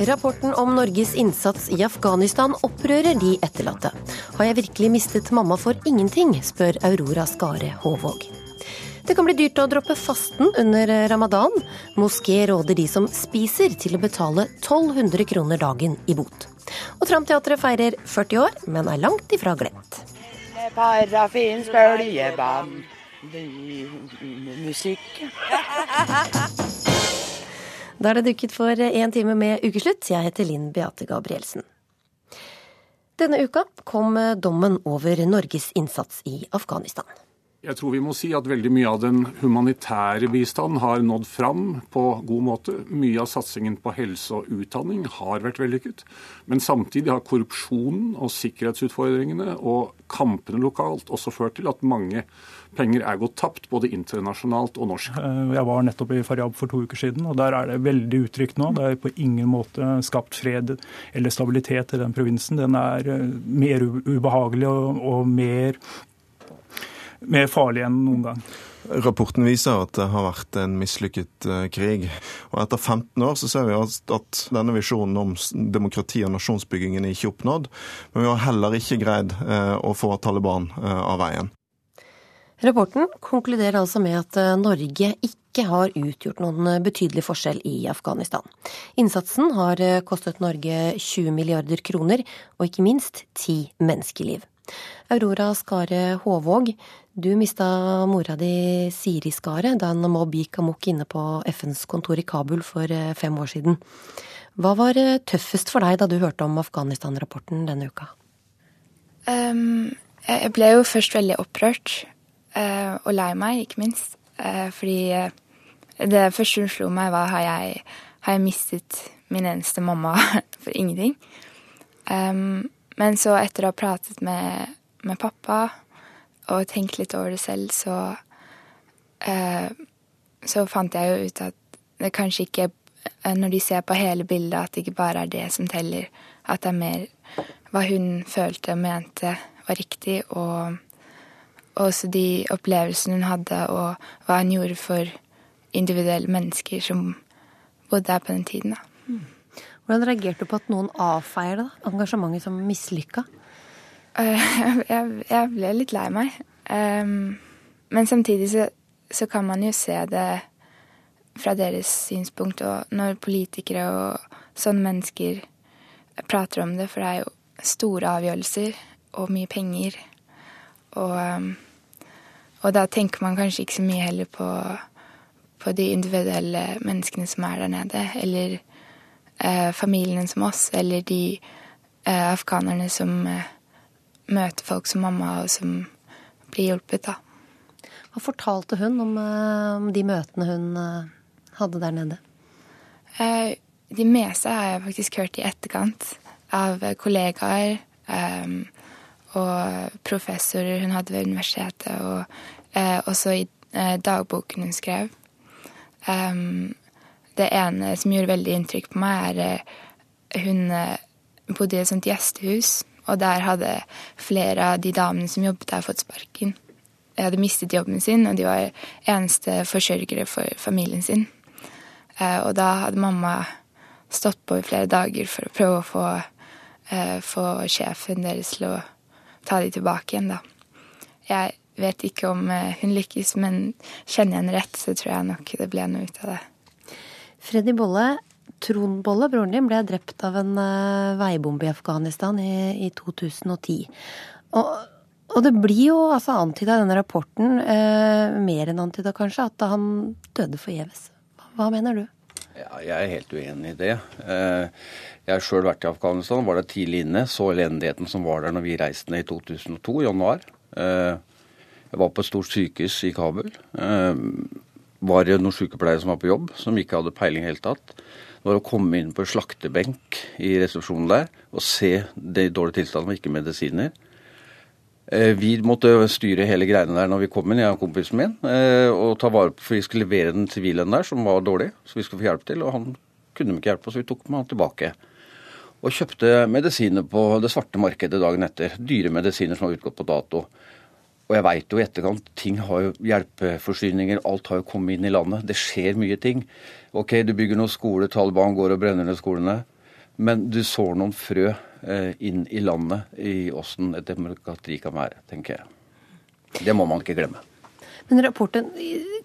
Rapporten om Norges innsats i Afghanistan opprører de etterlatte. Har jeg virkelig mistet mamma for ingenting, spør Aurora Skare Håvåg. Det kan bli dyrt å droppe fasten under ramadan. Moské råder de som spiser til å betale 1200 kroner dagen i bot. Og Tramteatret feirer 40 år, men er langt ifra glemt. Parafins bøljebann, musikk. Da er det dukket for én time med ukeslutt. Jeg heter Linn Beate Gabrielsen. Denne uka kom dommen over Norges innsats i Afghanistan. Jeg tror vi må si at veldig mye av den humanitære bistanden har nådd fram på god måte. Mye av satsingen på helse og utdanning har vært vellykket. Men samtidig har korrupsjonen og sikkerhetsutfordringene og kampene lokalt også ført til at mange penger er gått tapt, både internasjonalt og norsk. Eh, jeg var nettopp i Faryab for to uker siden, og der er det veldig utrygt nå. Det er på ingen måte skapt fred eller stabilitet i den provinsen. Den er eh, mer ubehagelig og, og mer mer farlig enn noen gang. Rapporten viser at det har vært en mislykket eh, krig. Og etter 15 år så ser vi at denne visjonen om demokrati og nasjonsbyggingen er ikke oppnådd. Men vi har heller ikke greid å få Taliban av veien. Rapporten konkluderer altså med at Norge ikke har utgjort noen betydelig forskjell i Afghanistan. Innsatsen har kostet Norge 20 milliarder kroner, og ikke minst ti menneskeliv. Aurora Skare Håvåg, du mista mora di Siri Skare da en mobb gikk amok inne på FNs kontor i Kabul for eh, fem år siden. Hva var eh, tøffest for deg da du hørte om Afghanistan-rapporten denne uka? Um, jeg ble jo først veldig opprørt, og lei meg, ikke minst. Uh, fordi det første hun slo meg, var har jeg, har jeg mistet min eneste mamma for ingenting? Um, men så etter å ha pratet med, med pappa og tenkt litt over det selv, så uh, Så fant jeg jo ut at det kanskje ikke eh, Når de ser på hele bildet, at det ikke bare er det som teller. At det er mer hva hun følte og mente var riktig, og også de opplevelsene hun hadde, og hva hun gjorde for individuelle mennesker som bodde her på den tiden. da. Mm. Hvordan reagerte du på at noen avfeier engasjementet som mislykka? Jeg, jeg, ble litt lei meg. Um, men samtidig så, så, kan man jo se det fra deres synspunkt, og når politikere og sånne mennesker prater om det, for det er jo store avgjørelser og mye penger. Og, um, og da tenker man kanskje ikke så mye heller på, på de individuelle menneskene som er der nede, eller eh, familiene som oss, eller de eh, afghanerne som eh, møter folk som mamma, og som blir hjulpet, da. Hva fortalte hun om, eh, om de møtene hun eh, hadde der nede? Eh, de meste har jeg faktisk hørt i etterkant av kollegaer um, og professorer hun hadde ved universitetet, og eh, også i eh, dagboken hun skrev. Um, det ene som gjorde veldig inntrykk på meg, er eh, hun bodde i et sånt gjestehus og der hadde flere av de damene som jobbet der, fått sparken. De hadde mistet jobben sin, og de var eneste forsørgere for familien sin. Eh, og da hadde mamma stått på i flere dager for å prøve å få, eh, få sjefen deres til å ta de tilbake igjen, da. Jeg vet ikke om eh, hun lykkes, men kjenner jeg henne rett, så tror jeg nok det ble noe ut av det. Freddy Bolle, Trond Bolle, broren din, ble drept av en uh, veibombe i Afghanistan i, i 2010. Og, og, det blir jo altså antyda i denne rapporten, eh, mer enn antyda kanskje, at han døde forgjeves. Hva, hva mener du? Ja, jeg er helt uenig i det. Uh, jeg har sjøl vært i Afghanistan, var der tidlig inne. Så elendigheten som var der når vi reiste ned i 2002, i januar. Jeg var på et stort sykehus i Kabul. Var det noen sykepleiere som var på jobb, som ikke hadde peiling i det hele tatt var å komme inn på en slaktebenk i resepsjonen der og se det i dårlig tilstand og ikke medisiner. Eh, vi måtte styre hele greiene der når vi kom inn, jeg og kompisen min. Eh, og ta vare på, for Vi skulle levere den sivile der, som var dårlig, så vi skulle få hjelp til. Og han kunne ikke hjelpe oss, så vi tok med han tilbake. Og kjøpte medisiner på det svarte markedet dagen etter. Dyre medisiner som var utgått på dato. Og jeg veit jo i etterkant, ting har jo hjelpeforsyninger, alt har jo kommet inn i landet. Det skjer mye ting. OK, du bygger noen skoler, Taliban går og brenner ned skolene. Men du sår noen frø inn i landet i åssen et demokrati kan være, tenker jeg. Det må man ikke glemme. Men Rapporten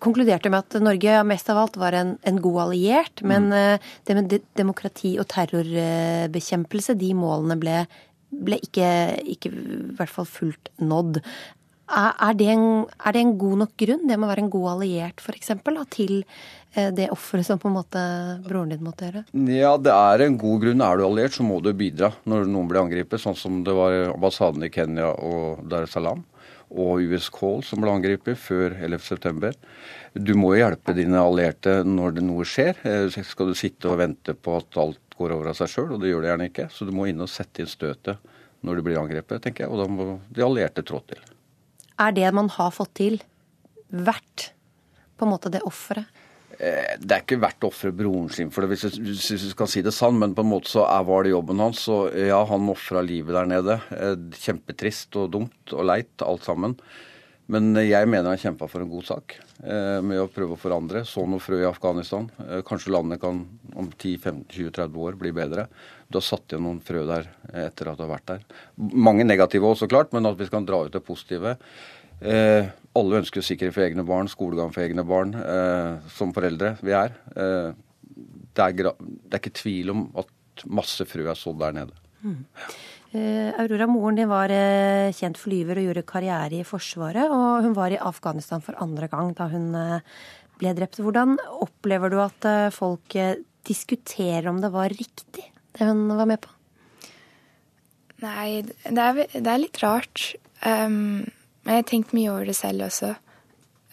konkluderte med at Norge mest av alt var en, en god alliert. Men mm. det med demokrati og terrorbekjempelse, de målene ble, ble ikke, ikke, i hvert fall fullt nådd. Er, det en, er, det en, god nok grunn, det med å være en god alliert f.eks., til eh, det offeret som på en måte broren din måtte gjøre? Ja, det er en god grunn. Er du alliert, så må du bidra når noen blir angrepet, sånn som det var ambassaden i Kenya og Dar es Salaam og US Call som ble angrepet før 11.9. Du må hjelpe dine allierte når det noe skjer. Eh, skal du sitte og vente på at alt går over av seg sjøl, og det gjør det gjerne ikke. Så du må inn og sette inn støtet når du blir angrepet, tenker jeg. Og da må de allierte trå til. Er det man har fått til, verdt på en måte det offeret? Eh, det er ikke verdt å ofre broren sin for det, hvis du, skal si det sann, men på en måte så var det jobben hans. Så ja, han ofra livet der nede. Eh, kjempetrist og dumt og leit, alt sammen. Men jeg mener han kjempa for en god sak eh, med å prøve å forandre. Så noe frø i Afghanistan. Kanskje landet kan om 10-15-20-30 år bli bedre. Du har satt igjen noen frø der etter at du har vært der. Mange negative også, klart, men at vi skal dra ut det positive. Eh, alle ønsker sikkerhet for egne barn, skolegang for egne barn, eh, som foreldre vi er. Eh, det, er det, er ikke tvil om at masse frø er sådd der nede. Mm. Uh, Aurora, moren din var uh, kjent flyver og gjorde karriere i Forsvaret. Og hun var i Afghanistan for andre gang da hun uh, ble drept. Hvordan opplever du at folk diskuterer om det var riktig, det hun var med på? Nei, det er, det er litt rart. Um, jeg har tenkt mye over det selv også.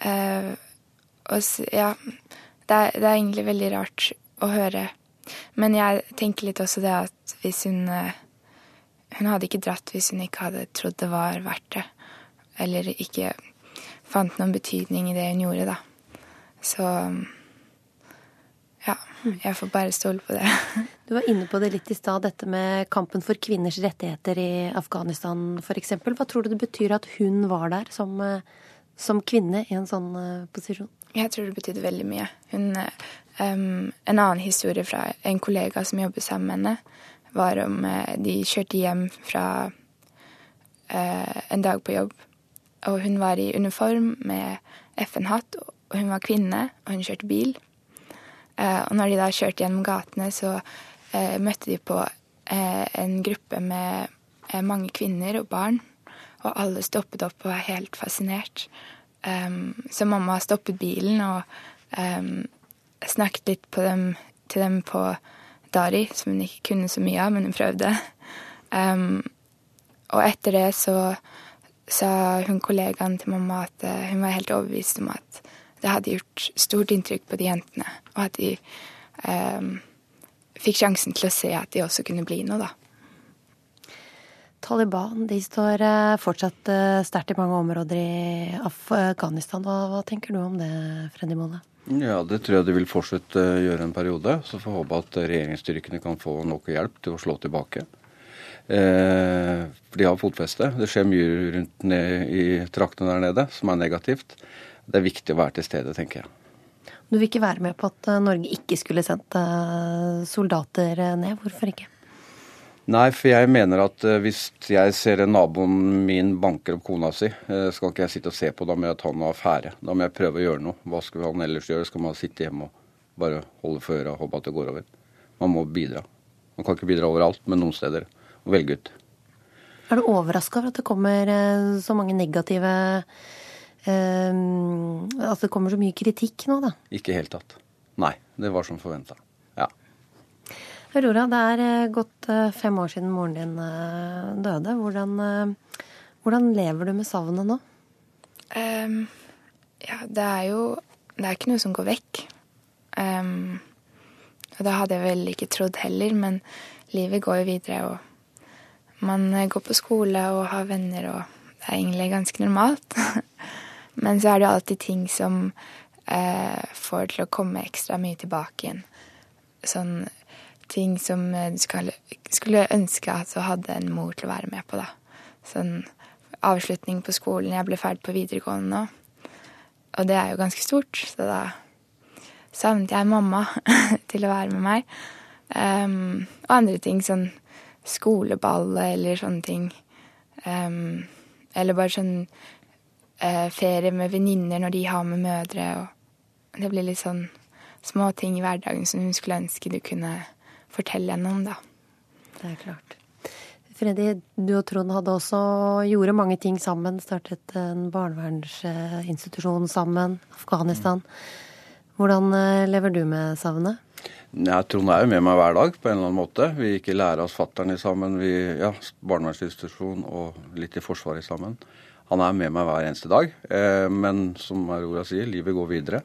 Uh, og ja, det er, det er, egentlig veldig rart å høre. Men jeg tenker litt også det at hvis hun uh, Hun hadde ikke dratt hvis hun ikke hadde trodd det var verdt det. Eller ikke fant noen betydning i det hun gjorde, da. Så ja, jeg får bare stole på det. Du var inne på det litt i stad, dette med kampen for kvinners rettigheter i Afghanistan f.eks. Hva tror du det betyr at hun var der som, eh, som, kvinne i en sånn eh, posisjon? Jeg tror det betydde veldig mye. Hun, um, en annen historie fra en kollega som jobber sammen med henne, var om de kjørte hjem fra uh, en dag på jobb. Og hun var i uniform med FN-hatt, og hun var kvinne, og hun kjørte bil. Uh, og når de da kjørte gjennom gatene, så møtte de på en gruppe med mange kvinner og barn. Og alle stoppet opp og var helt fascinert. Så mamma stoppet bilen og snakket litt dem, til dem på dari, som hun ikke kunne så mye av, men hun prøvde. Um, og etter det så sa hun kollegaen til mamma at hun var helt overbevist om at det hadde gjort stort inntrykk på de jentene, og at de um, fikk sjansen til å se at de også kunne bli noe, da. Taliban de står eh, fortsatt eh, sterkt i mange områder i Afghanistan. Hva, hva tenker du om det, Freddy Molle? Ja, Det tror jeg de vil fortsette å gjøre en periode. Så får vi håpe at regjeringsstyrkene kan få nok hjelp til å slå tilbake. Eh, de har fotfeste. Det skjer mye rundt ned i traktene der nede som er negativt det er viktig å være til stede, tenker jeg. Du vil ikke være med på at eh, Norge ikke skulle sendt eh, soldater eh, ned. Hvorfor ikke? Nei, for jeg mener at hvis jeg ser naboen min banker opp kona si, skal ikke jeg sitte og se på. Da må jeg ta noe affære. Da må jeg prøve å gjøre noe. Hva skal han ellers gjøre? Skal man sitte hjemme og bare holde for øra og håpe at det går over? Man må bidra. Man kan ikke bidra overalt, men noen steder. Og velge ut. Er du overraska over at det kommer så mange negative Um, altså det kommer så mye kritikk nå, da? Ikke i det hele tatt. Nei. Det var som forventa. Aurora, det er eh, gått eh, fem år siden moren din eh, døde. Hvordan, hvordan lever du med savnet nå? Um, ja, det er jo Det er ikke noe som går vekk. Um, og det hadde jeg vel ikke trodd heller, men livet går jo videre, og man går på skole og har venner, og det er egentlig ganske normalt. Men så er det jo alltid ting som uh, får til å komme ekstra mye tilbake igjen. Sånn ting som du skal, skulle ønske at du hadde en mor til å være med på, da. Sånn avslutning på skolen. Jeg ble ferdig på videregående nå. Og det er jo ganske stort, så da savnet jeg mamma til å være med meg. Um, og andre ting, sånn skoleball eller sånne ting. Um, eller bare sånn uh, ferie med venninner når de har med mødre. Og det blir litt sånn små ting i hverdagen som hun skulle ønske du kunne fortelle henne om, da. Det er klart. Freddy, du og Trond hadde også gjorde mange ting sammen. Startet en barnevernsinstitusjon sammen. Afghanistan. Hvordan eh, lever du med savnet? Ja, Trond er jo med meg hver dag på en eller annen måte. Vi gikk i lære hos fatter'n sammen. Vi, ja, barnevernsinstitusjon og litt i Forsvaret sammen. Han er med meg hver eneste dag. Eh, men som Aurora sier, livet går videre.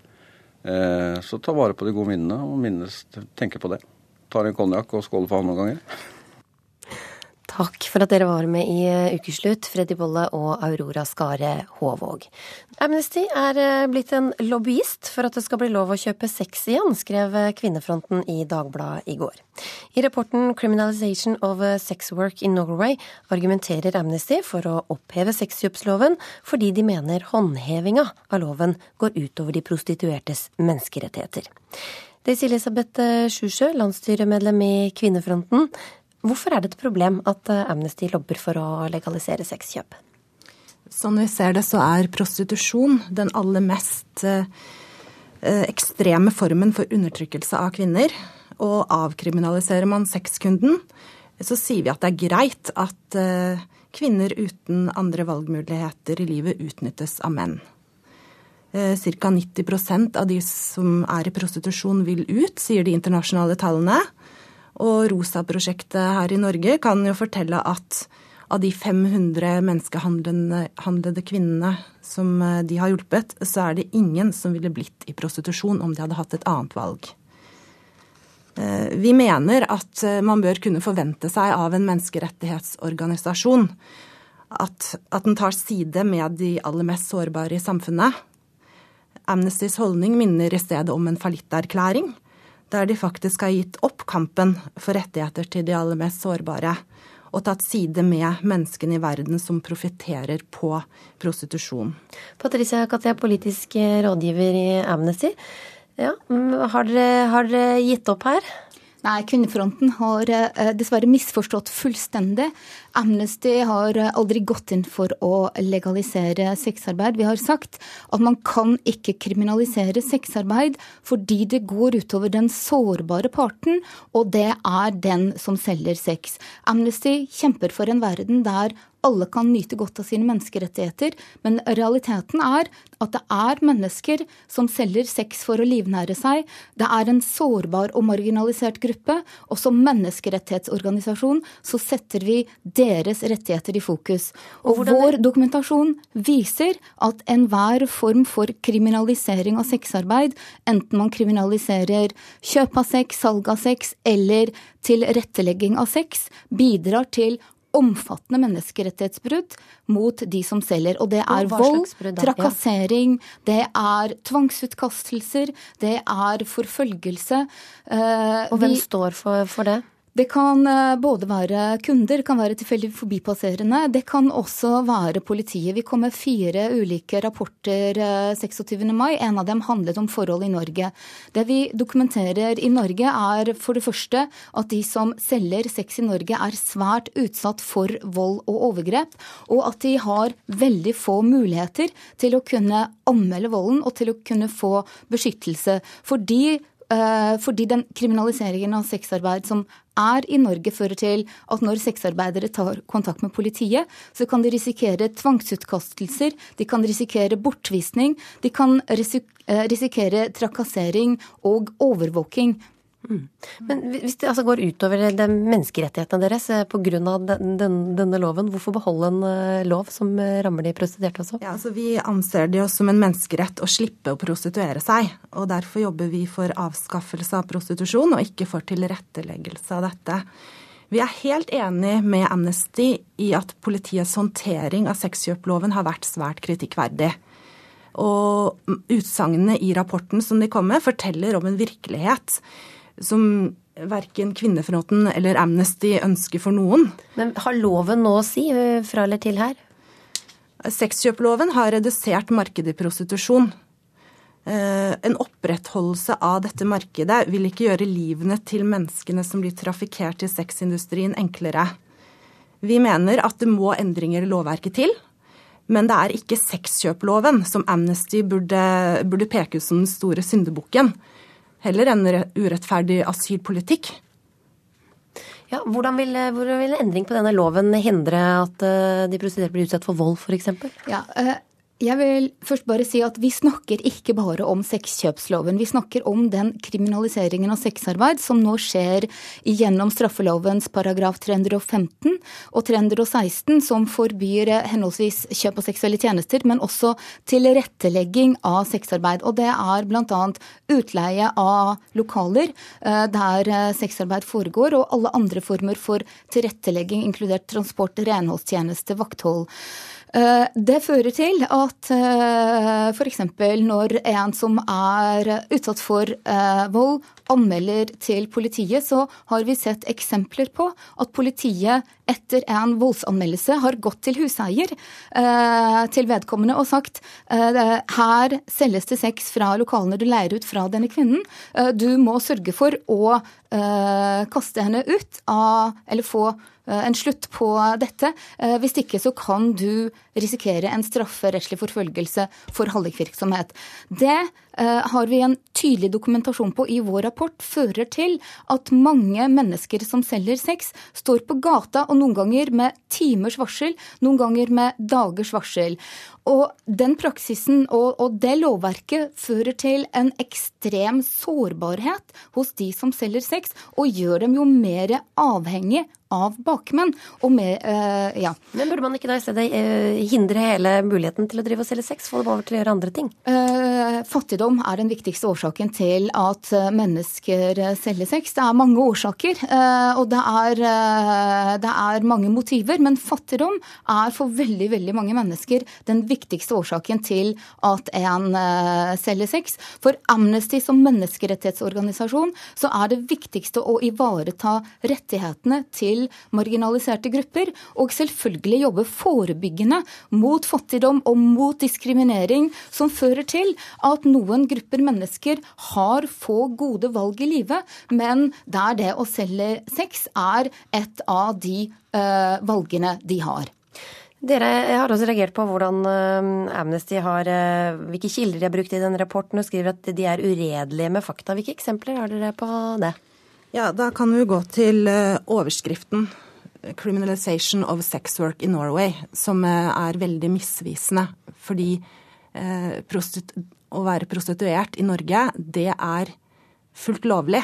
Eh, så ta vare på de gode minnene og minnes, tenke på det. Tar en konjakk og skåler for han noen ganger. Takk for at dere var med i eh, Ukeslutt, Freddy Bolle og Aurora Skare Håvåg. Amnesty er eh, blitt en lobbyist for at det skal bli lov å kjøpe sex igjen, skrev eh, Kvinnefronten i Dagbladet i går. I rapporten 'Criminalization of Sex Work in Norway' argumenterer Amnesty for å oppheve sexkjøpsloven fordi de mener håndhevinga av loven går utover de prostituertes menneskerettigheter. Daisy Elisabeth Sjusjø, landsstyremedlem i Kvinnefronten. Hvorfor er det et problem at eh, Amnesty lobber for å legalisere sexkjøp? Sånn vi ser det, så er prostitusjon den aller mest eh, eh, ekstreme formen for undertrykkelse av kvinner. Og avkriminaliserer man sexkunden, så sier vi at det er greit at kvinner uten andre valgmuligheter i livet utnyttes av menn. Ca. 90% av de som er i prostitusjon vil ut, sier de internasjonale tallene. Og ROSA-prosjektet her i Norge kan jo fortelle at av de 500 menneskehandlede kvinnene som eh, de har hjulpet, så er det ingen som ville blitt i prostitusjon om de hadde hatt et annet valg. Eh, vi mener at eh, man bør kunne forvente seg av en menneskerettighetsorganisasjon at, at den tar side med de aller mest sårbare i samfunnet. Amnestys holdning minner i stedet om en fallitterklæring der de faktisk har gitt opp kampen for rettigheter til de aller mest sårbare, og tatt side med menneskene i verden som profitterer på prostitusjon. Patricia Katia, politisk rådgiver i Amnesty. Ja, har dere gitt opp her? Nei, Kvinnefronten har eh, dessverre misforstått fullstendig. Amnesty har eh, aldri gått inn for å legalisere sexarbeid. Vi har sagt at man kan ikke kriminalisere sexarbeid fordi det går utover den sårbare parten, og det er den som selger sex. Amnesty kjemper for en verden der alle kan nyte godt av sine menneskerettigheter, men realiteten er at det er mennesker som selger sex for å livnære seg. Det er en sårbar og marginalisert gruppe, og som menneskerettighetsorganisasjon så setter vi deres rettigheter i fokus. Og, og vår dokumentasjon viser at enhver form for kriminalisering av sexarbeid, enten man kriminaliserer kjøp av sex, salg av sex eller tilrettelegging av sex, bidrar til omfattende menneskerettighetsbrudd mot de som selger. Og det er vold, trakassering, det er tvangsutkastelser, det er forfølgelse. Eh, og hvem Vi, står for, for det? Det kan eh, både være kunder, det kan være tilfeldig forbipasserende. Det kan også være politiet. Vi kom med fire ulike rapporter 26. Eh, mai. En av dem handlet om forhold i Norge. Det vi dokumenterer i Norge er for det første at de som selger sex i Norge er svært utsatt for vold og overgrep, og at de har veldig få muligheter til å kunne anmelde volden og til å kunne få beskyttelse. Fordi fordi den kriminaliseringen av sexarbeid som er i Norge, fører til at når sexarbeidere tar kontakt med politiet, så kan de risikere tvangsutkastelser, de kan risikere bortvisning, de kan eh, risikere trakassering og overvåking. Mm. Men hvis det altså går utover de menneskerettighetene deres eh, pga. Den, den, denne loven, hvorfor beholde en eh, lov som eh, rammer de prostituerte også? Ja, altså Vi anser det jo som en menneskerett å slippe å prostituere seg. og Derfor jobber vi for avskaffelse av prostitusjon, og ikke for tilretteleggelse av dette. Vi er helt enig med Amnesty i at politiets håndtering av sexkjøploven har vært svært kritikkverdig. Og utsagnene i rapporten som de kom med, forteller om en virkelighet som verken Kvinnefronten eller Amnesty ønsker for noen. Men har loven noe å si fra eller til her? Sexkjøploven har redusert markedet i prostitusjon. Eh, en opprettholdelse av dette markedet vil ikke gjøre livene til menneskene som blir trafikkert i sexindustrien, enklere. Vi mener at det må endringer i lovverket til. Men det er ikke sexkjøploven som Amnesty burde, burde peke ut som den store syndebukken. Heller enn urettferdig asylpolitikk. Ja, hvordan vil, hvordan vil, en endring på denne loven hindre at eh, de prostituerte blir utsatt for vold, f.eks.? Ja, uh, jeg vil først bare si at Vi snakker ikke bare om sexkjøpsloven. Vi snakker om den kriminaliseringen av sexarbeid som nå skjer gjennom straffelovens paragraf 315 og 316, som forbyr henholdsvis kjøp av seksuelle tjenester, men også tilrettelegging av sexarbeid. Og Det er bl.a. utleie av lokaler eh, der eh, sexarbeid foregår, og alle andre former for tilrettelegging, inkludert transport, renholdstjeneste, vakthold. Eh, det fører til at eh, f.eks. når en som er utsatt for eh, vold, anmelder til politiet, så har vi sett eksempler på at politiet etter en voldsanmeldelse har gått til huseier til vedkommende og sagt her selges det sex fra lokalene du leier ut fra denne kvinnen. Du må sørge for å kaste henne ut av, eller få en slutt på dette. Eh, hvis ikke så kan du risikere en strafferettslig forfølgelse for hallikvirksomhet. Det Eh, har vi en tydelig dokumentasjon på i vår rapport, fører til at mange mennesker som selger sex, står på gata, og noen ganger med timers varsel, noen ganger med dagers varsel. Og den praksisen og, og, det lovverket fører til en ekstrem sårbarhet hos de som selger sex, og gjør dem jo mer avhengig av bakmenn. Og med, uh, ja. Men burde man ikke da i stedet uh, hindre hele muligheten til å drive og selge sex? Få dem over til å gjøre andre ting? Uh, fattigdom fattigdom er den viktigste årsaken til at eh, mennesker eh, selger sex. Det er mange årsaker, eh, og det er, det er, mange motiver. Men fattigdom er for veldig, veldig mange mennesker den viktigste årsaken til at en selger sex. For Amnesty som menneskerettighetsorganisasjon så er det viktigste å ivareta rettighetene til marginaliserte grupper, og selvfølgelig jobbe forebyggende mot fattigdom og mot diskriminering som fører til at noen grupper mennesker har få gode valg i livet, men der det å selge sex er et av de uh, valgene de har. Dere har også reagert på hvordan uh, Amnesty har, uh, hvilke kilder de har brukt i den rapporten, og skriver at de er uredelige med fakta. Hvilke eksempler har dere på det? Ja, Da kan vi gå til overskriften 'Criminalization of Sex Work in Norway', som er veldig misvisende. Fordi å være prostituert i Norge, det er fullt lovlig.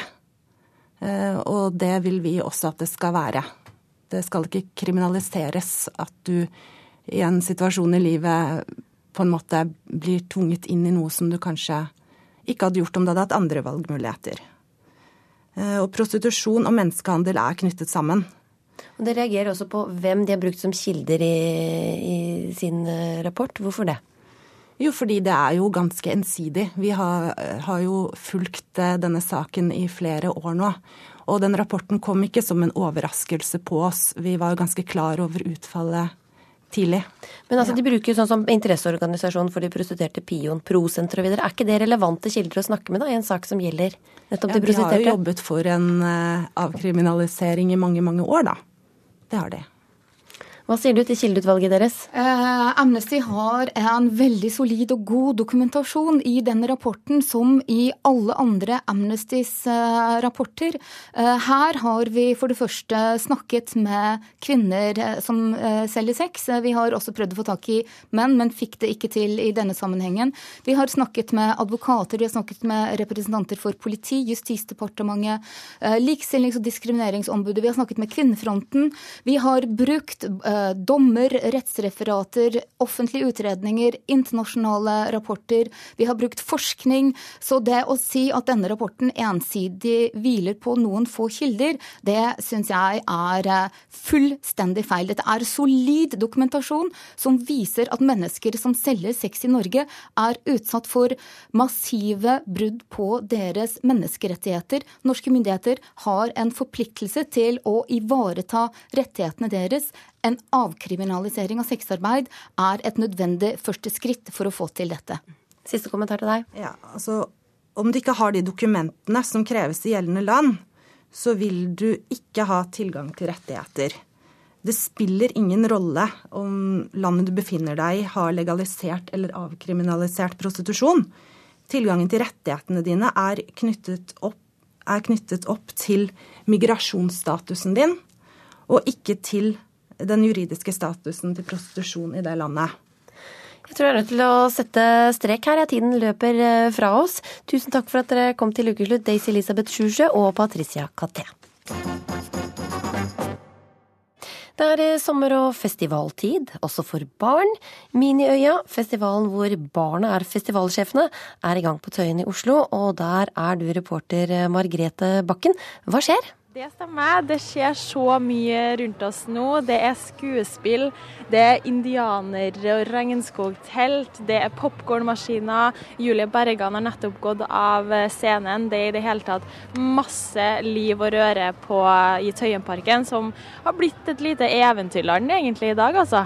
Eh, og det vil vi også at det skal være. Det skal ikke kriminaliseres at du i en situasjon i livet på en måte blir tvunget inn i noe som du kanskje ikke hadde gjort om du hadde hatt andre valgmuligheter. Eh, og prostitusjon og menneskehandel er knyttet sammen. Og Det reagerer også på hvem de har brukt som kilder i, i sin eh, rapport. Hvorfor det? Jo, fordi det er jo ganske ensidig. Vi har, har, jo fulgt eh, denne saken i flere år nå. Og den rapporten kom ikke som en overraskelse på oss. Vi var jo ganske klar over utfallet tidlig. Men altså, de bruker jo sånn som interesseorganisasjonen for de prostituerte, Pion, Prosenter videre. Er ikke det relevante kilder å snakke med da, i en sak som gjelder nettopp ja, de prostituerte? De har jo jobbet for en uh, avkriminalisering i mange, mange år, da. Det har de. Hva sier du til kildeutvalget deres? Eh, Amnesty har en veldig solid og god dokumentasjon i denne rapporten, som i alle andre Amnestys eh, rapporter. Eh, her har vi for det første snakket med kvinner eh, som eh, selger sex. Eh, vi har også prøvd å få tak i menn, men fikk det ikke til i denne sammenhengen. Vi har snakket med advokater, vi har snakket med representanter for politi, Justisdepartementet, Likestillings- og diskrimineringsombudet, vi har snakket med Kvinnefronten. Vi har brukt dommer, rettsreferater, offentlige utredninger, internasjonale rapporter. Vi har brukt forskning. Så det å si at denne rapporten ensidig hviler på noen få kilder, det syns jeg er eh, fullstendig feil. Dette er solid dokumentasjon som viser at mennesker som selger sex i Norge, er utsatt for massive brudd på deres menneskerettigheter. Norske myndigheter har en forpliktelse til å ivareta rettighetene deres en avkriminalisering av sexarbeid er et nødvendig første skritt for å få til dette. Siste kommentar til deg. Ja, altså om du ikke har de dokumentene som kreves i gjeldende land, så vil du ikke ha tilgang til rettigheter. Det spiller ingen rolle om landet du befinner deg i har legalisert eller avkriminalisert prostitusjon. Tilgangen til rettighetene dine er knyttet opp, er knyttet opp til migrasjonsstatusen din, og ikke til den juridiske statusen til prostitusjon i det landet. Jeg tror jeg er nødt til å sette strek her. Tiden løper eh, fra oss. Tusen takk for at dere kom til ukeslutt, Daisy Elisabeth Sjusjø og Patricia Katté. Det er eh, sommer- og festivaltid, også for barn. Miniøya, festivalen hvor barna er festivalsjefene, er i gang på Tøyen i Oslo. Og der er du reporter eh, Margrete Bakken. Hva skjer? Det stemmer. Det skjer så mye rundt oss nå. Det er skuespill, det er indianere og regnskogtelt, det er popkornmaskiner. Julie Bergan har nettopp gått av scenen. Det er i det hele tatt masse liv og røre på, i Tøyenparken, som har blitt et lite eventyrland egentlig i dag, altså.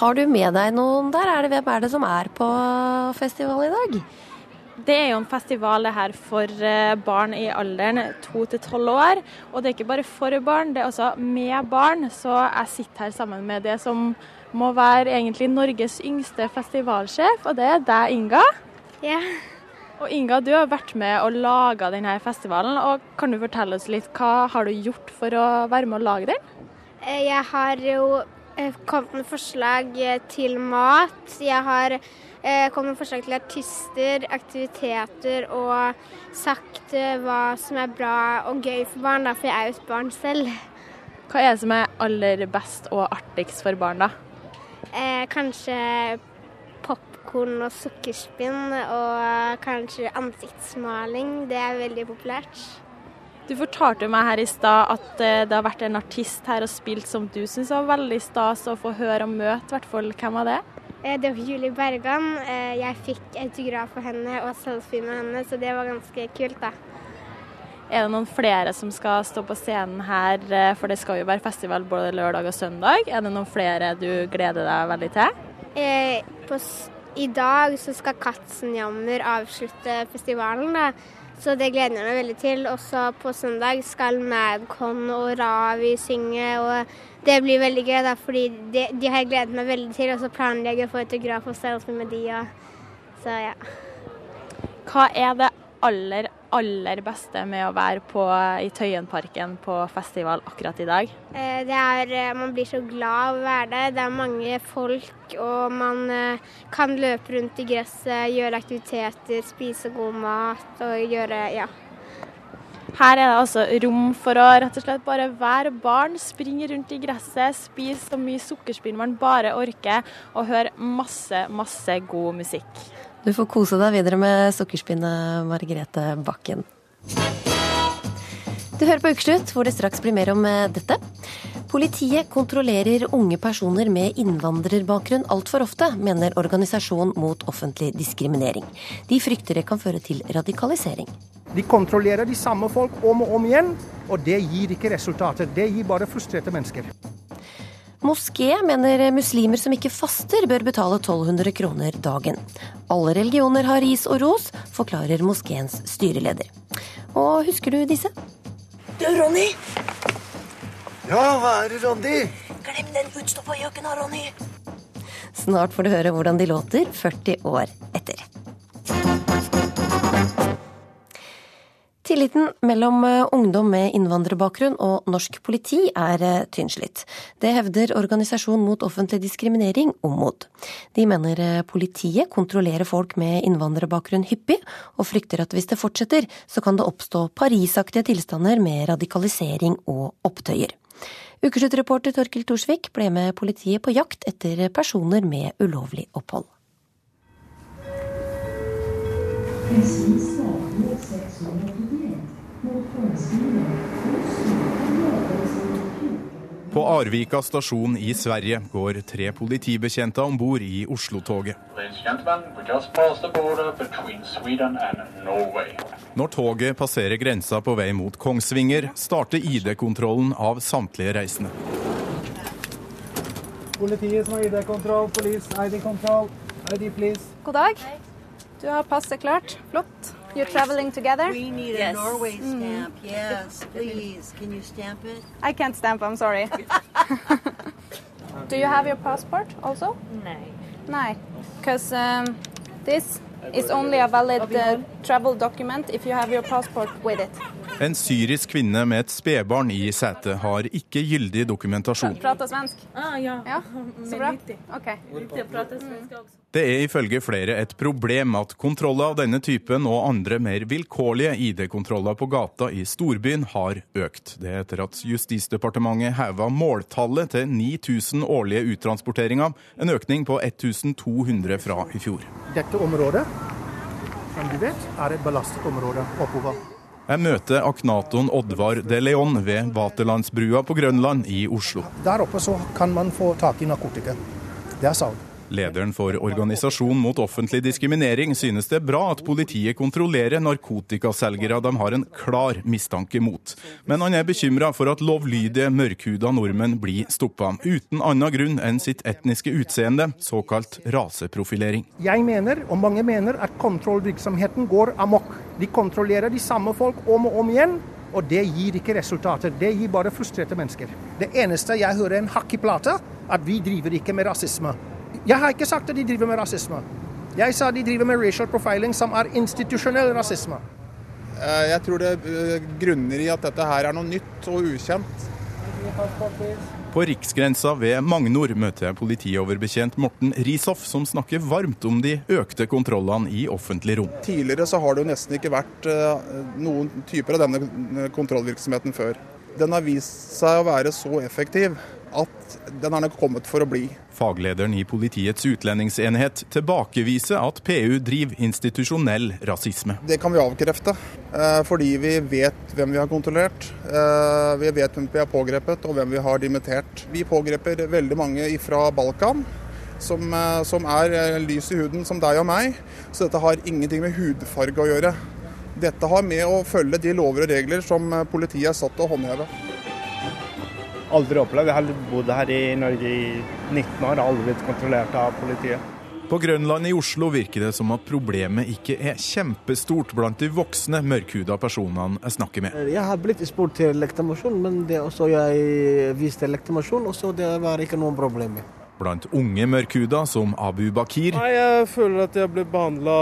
Har du med deg noen der? Er det, hvem er det som er på festival i dag? Det er jo en festival det her for eh, barn i alderen to til tolv år. Og det er ikke bare for barn, det er også med barn. Så jeg sitter her sammen med det som må være egentlig Norges yngste festivalsjef, og det er deg, Inga. Ja. Og Inga, du har vært med og laga denne festivalen. og Kan du fortelle oss litt, hva har du gjort for å være med å lage den? Eh, jeg har jo eh, kommet med forslag til mat. Jeg har eh, kommet med forslag til artister, aktiviteter og sagt eh, hva som er bra og gøy for barn, da, for jeg er jo et barn selv. Hva er det som er aller best og artigst for barn, da? Eh, kanskje popkorn og sukkerspinn og kanskje ansiktsmaling. Det er veldig populært. Du fortalte meg her i stad at eh, det har vært en artist her og spilt som du syns var veldig stas å få høre og møte. hvert fall. Hvem var det? Eh, det var Julie Bergan. Eh, jeg fikk autograf av henne og selfie med henne, så det var ganske kult, da. Er det noen flere som skal stå på scenen her, for det skal jo være festival både lørdag og søndag. Er det noen flere du gleder deg veldig til? Eh, på, I dag så skal Katzenjammer avslutte festivalen, da. Så det gleder jeg meg veldig til. Også på søndag skal Madcon og Ravi synge. og det blir veldig gøy, da, fordi de, de har jeg gledet meg veldig til. Og så planlegger jeg å få autograf og selfie med de. Og, så ja. Hva er det aller, aller beste med å være på, i Tøyenparken på festival akkurat i dag? Eh, det er, eh, Man blir så glad av å være der. Det er mange folk, og man eh, kan løpe rundt i gresset, gjøre aktiviteter, spise god mat og gjøre ja, her er det altså rom for å rett og slett bare være barn, springe rundt i gresset, spise så mye sukkerspinn man bare orker, og høre masse, masse god musikk. Du får kose deg videre med sukkerspinnet, Margrethe Bakken. Du hører på Ukeslutt, hvor det straks blir mer om eh, dette. Politiet kontrollerer unge personer med innvandrerbakgrunn altfor ofte, mener Organisasjon mot offentlig diskriminering. De frykter det kan føre til radikalisering. De kontrollerer de samme folk om og om igjen, og det gir ikke resultater. Det gir bare frustrerte mennesker. Moské mener muslimer som ikke faster bør betale 1200 kroner dagen. Alle religioner har ris og ros, forklarer moskeens styreleder. Og husker du disse? Du, Ronny! Ja, hva er det, Ronny? Glem den utstoppa gjøken, Ronny. Snart får du høre hvordan de låter 40 år etter. Tilliten mellom eh, ungdom med innvandrerbakgrunn og norsk politi er eh, tynnslitt. Det hevder Organisasjon mot offentlig diskriminering, OMOD. De mener eh, politiet kontrollerer folk med innvandrerbakgrunn hyppig, og frykter at hvis det fortsetter, så kan det oppstå parisaktige tilstander med radikalisering og opptøyer. Ukesluttreporter Torkil Torsvik ble med politiet på jakt etter personer med ulovlig opphold. På Arvika stasjon i Sverige går tre politibetjente om bord i Oslo-toget. Når toget passerer grensa på vei mot Kongsvinger, starter ID-kontrollen av samtlige reisende. Politiet som har ID-kontroll, police, ID-kontroll, ID please. God dag. Du har passet klart. Flott. You're traveling together? We need Yes. a Norway Mm. stamp. Yes, please. Can you stamp it? I can't stamp, I'm sorry. Do you have your passport also? No. No, because um, this is only a valid uh, travel document if you have your passport with it. En syrisk kvinne med et spedbarn i setet har ikke gyldig dokumentasjon. Prater svensk? Ah, ja. Ja, så bra. OK. Det er ifølge flere et problem at kontroller av denne typen og andre mer vilkårlige ID-kontroller på gata i storbyen har økt. Det er etter at Justisdepartementet heva måltallet til 9000 årlige uttransporteringer, en økning på 1200 fra i fjor. Dette området, som du vet, er et belastet område oppover. Jeg møter aknaton Oddvar de Leon ved Vaterlandsbrua på Grønland i Oslo. Der oppe så kan man få tak i narkotika. Det er salg. Lederen for Organisasjon mot offentlig diskriminering synes det er bra at politiet kontrollerer narkotikaselgere de har en klar mistanke mot. Men han er bekymra for at lovlydige, mørkhuda nordmenn blir stoppa, uten annen grunn enn sitt etniske utseende, såkalt raseprofilering. Jeg mener, og mange mener, at kontrollvirksomheten går amok. De kontrollerer de samme folk om og om igjen, og det gir ikke resultater. Det gir bare frustrerte mennesker. Det eneste jeg hører en hakk i plata, at vi driver ikke med rasisme. Jeg har ikke sagt at de driver med rasisme. Jeg sa de driver med racial profiling, som er institusjonell rasisme. Eh, Jeg tror det eh, grunner i at dette her er noe nytt og ukjent. På riksgrensa ved Magnor møter jeg politioverbetjent Morten Rishoff, som snakker varmt om de økte kontrollene i offentlig rom. Tidligere så har det jo nesten ikke vært eh, noen typer av denne kontrollvirksomheten før. Den har vist seg å være så effektiv at den er nok kommet for å bli. Faglederen i Politiets utlendingsenhet tilbakeviser at PU driver institusjonell rasisme. Det kan vi avkrefte, eh, fordi vi vet hvem vi har kontrollert. eh, Vi vet hvem vi har pågrepet og hvem vi har dimittert. Vi pågreper veldig mange fra Balkan. Som, eh, som er lys i huden som deg og meg. Så dette har ingenting med hudfarge å gjøre. Dette har med å følge de lover og regler som politiet er satt til å håndheve. Aldri opplevd. Jeg har bodd her i Norge i 19 år, og aldri blitt kontrollert av politiet. På Grønland i Oslo virker det som at problemet ikke er kjempestort blant de voksne mørkhuda personene jeg snakker med. Jeg har blitt spurt til legitimasjon, men det også jeg viste legitimasjon, og så det var ikke noen problem. Blant unge mørkhuda, som Abu Bakir, Nei, Jeg føler at jeg ble behandla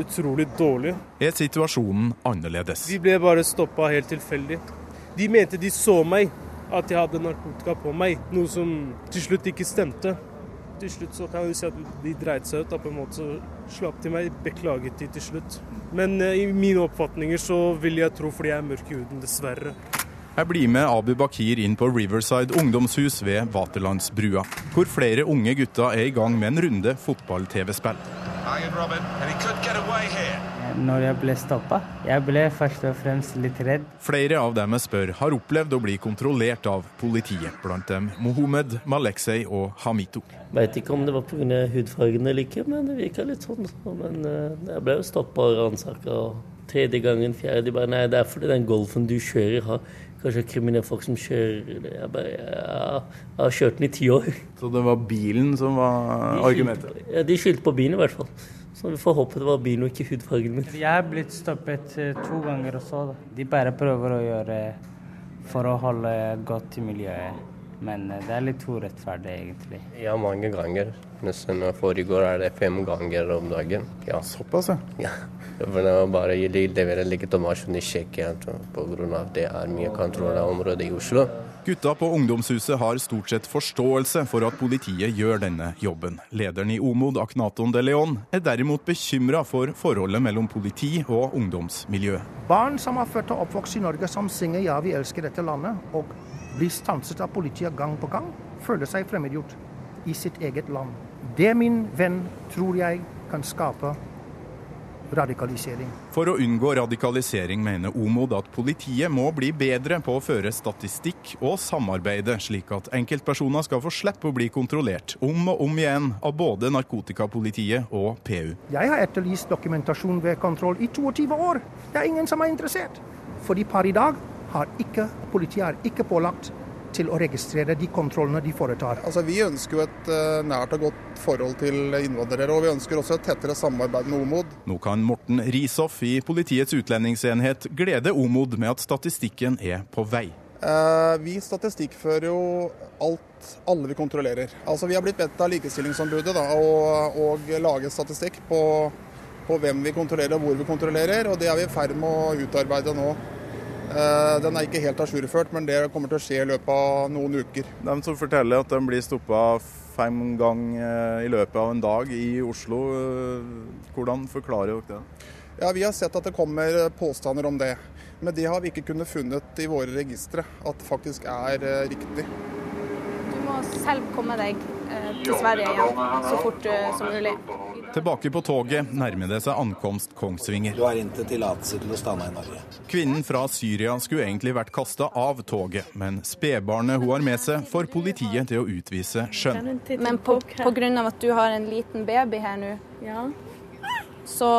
utrolig dårlig. er situasjonen annerledes. De ble bare stoppa helt tilfeldig. De mente de så meg, at jeg hadde narkotika på meg, noe som til slutt ikke stemte. Til slutt så kan du si at de dreit seg ut, da på en måte så slapp de meg, beklaget de til slutt. Men eh, i mine oppfatninger så vil jeg tro fordi jeg er mørk i huden, dessverre. Jeg blir med Abu Bakir inn på Riverside ungdomshus ved Vaterlandsbrua, hvor flere unge gutter er i gang med en runde fotball-TV-spill. Når jeg ble stoppa, jeg ble først og fremst litt redd. Flere av dem jeg spør, har opplevd å bli kontrollert av politiet, blant dem Mohammed, Maleksei og Hamito. Veit ikke om det var pga. hudfargen eller ikke, men det virka litt sånn. Men eh, jeg ble jo stoppa og ransaka. Tredje gangen, fjerde De bare Nei, det er fordi den Golfen du kjører, har kanskje kriminelle folk som kjører. Jeg bare Ja, jeg har kjørt den i ti år. Så det var bilen som var De skyldte- Ja, de skyldte på bilen i hvert fall. Så vi får håpe det var bilen og ikke hudfargen min. Jeg er blitt stoppet eh, to ganger også. Da. De bare prøver å gjøre for å holde godt i miljøet. Men eh, det er litt urettferdig, egentlig. Ja, mange ganger. Nesten foregår er det fem ganger om dagen. Ja. Såpass, ja? For det var bare å levere legitimasjon i Tsjekkia pga. det er mye kontroll av området i Oslo. Gutta på ungdomshuset har stort sett forståelse for at politiet gjør denne jobben. Lederen i Omod, Aknaton de Leon, er derimot bekymra for forholdet mellom politi og ungdomsmiljø. Barn som er født og oppvokst i Norge, som synger 'Ja, vi elsker dette landet', og blir stanset av politiet gang på gang, føler seg fremmedgjort i sitt eget land. Det, min venn, tror jeg kan skape radikalisering. For å unngå radikalisering mener Omod at politiet må bli bedre på å føre statistikk og samarbeide, slik at enkeltpersoner skal få slippe å bli kontrollert om og om igjen av både narkotikapolitiet og PU. Jeg har etterlyst dokumentasjon ved kontroll i 22 år. Det er ingen som er interessert. Fordi per i dag har ikke politiet er ikke pålagt til å registrere de kontrollene de foretar. Altså, vi ønsker jo et uh, nært og godt forhold til innvandrere, og vi ønsker også et tettere samarbeid med OMOD. Nå kan Morten Rishoff i Politiets utlendingsenhet glede OMOD med at statistikken er på vei. Uh, vi statistikkfører jo alt, alle vi kontrollerer. Altså, vi har blitt bedt av Likestillingsombudet da, å, å lage statistikk på på hvem vi kontrollerer og hvor vi kontrollerer, og det er vi i ferd med å utarbeide nå. Eh, den er ikke helt ajourført, men det kommer til å skje i løpet av noen uker. De som forteller at de blir stoppa fem ganger eh, i løpet av en dag i Oslo, eh, hvordan forklarer dere det? Ja, Vi har sett at det kommer påstander om det. Men det har vi ikke kunnet funnet i våre registre at det faktisk er riktig. Selv komme deg til Sverige igjen så fort som mulig. Tilbake på toget nærmer det seg ankomst Kongsvinger. Du har ikke tillatelse til å stanne i Norge. Kvinnen fra Syria skulle egentlig vært kasta av toget, men spedbarnet hun har med seg, får politiet til å utvise skjønn. Men pga. at du har en liten baby her nå, ja. så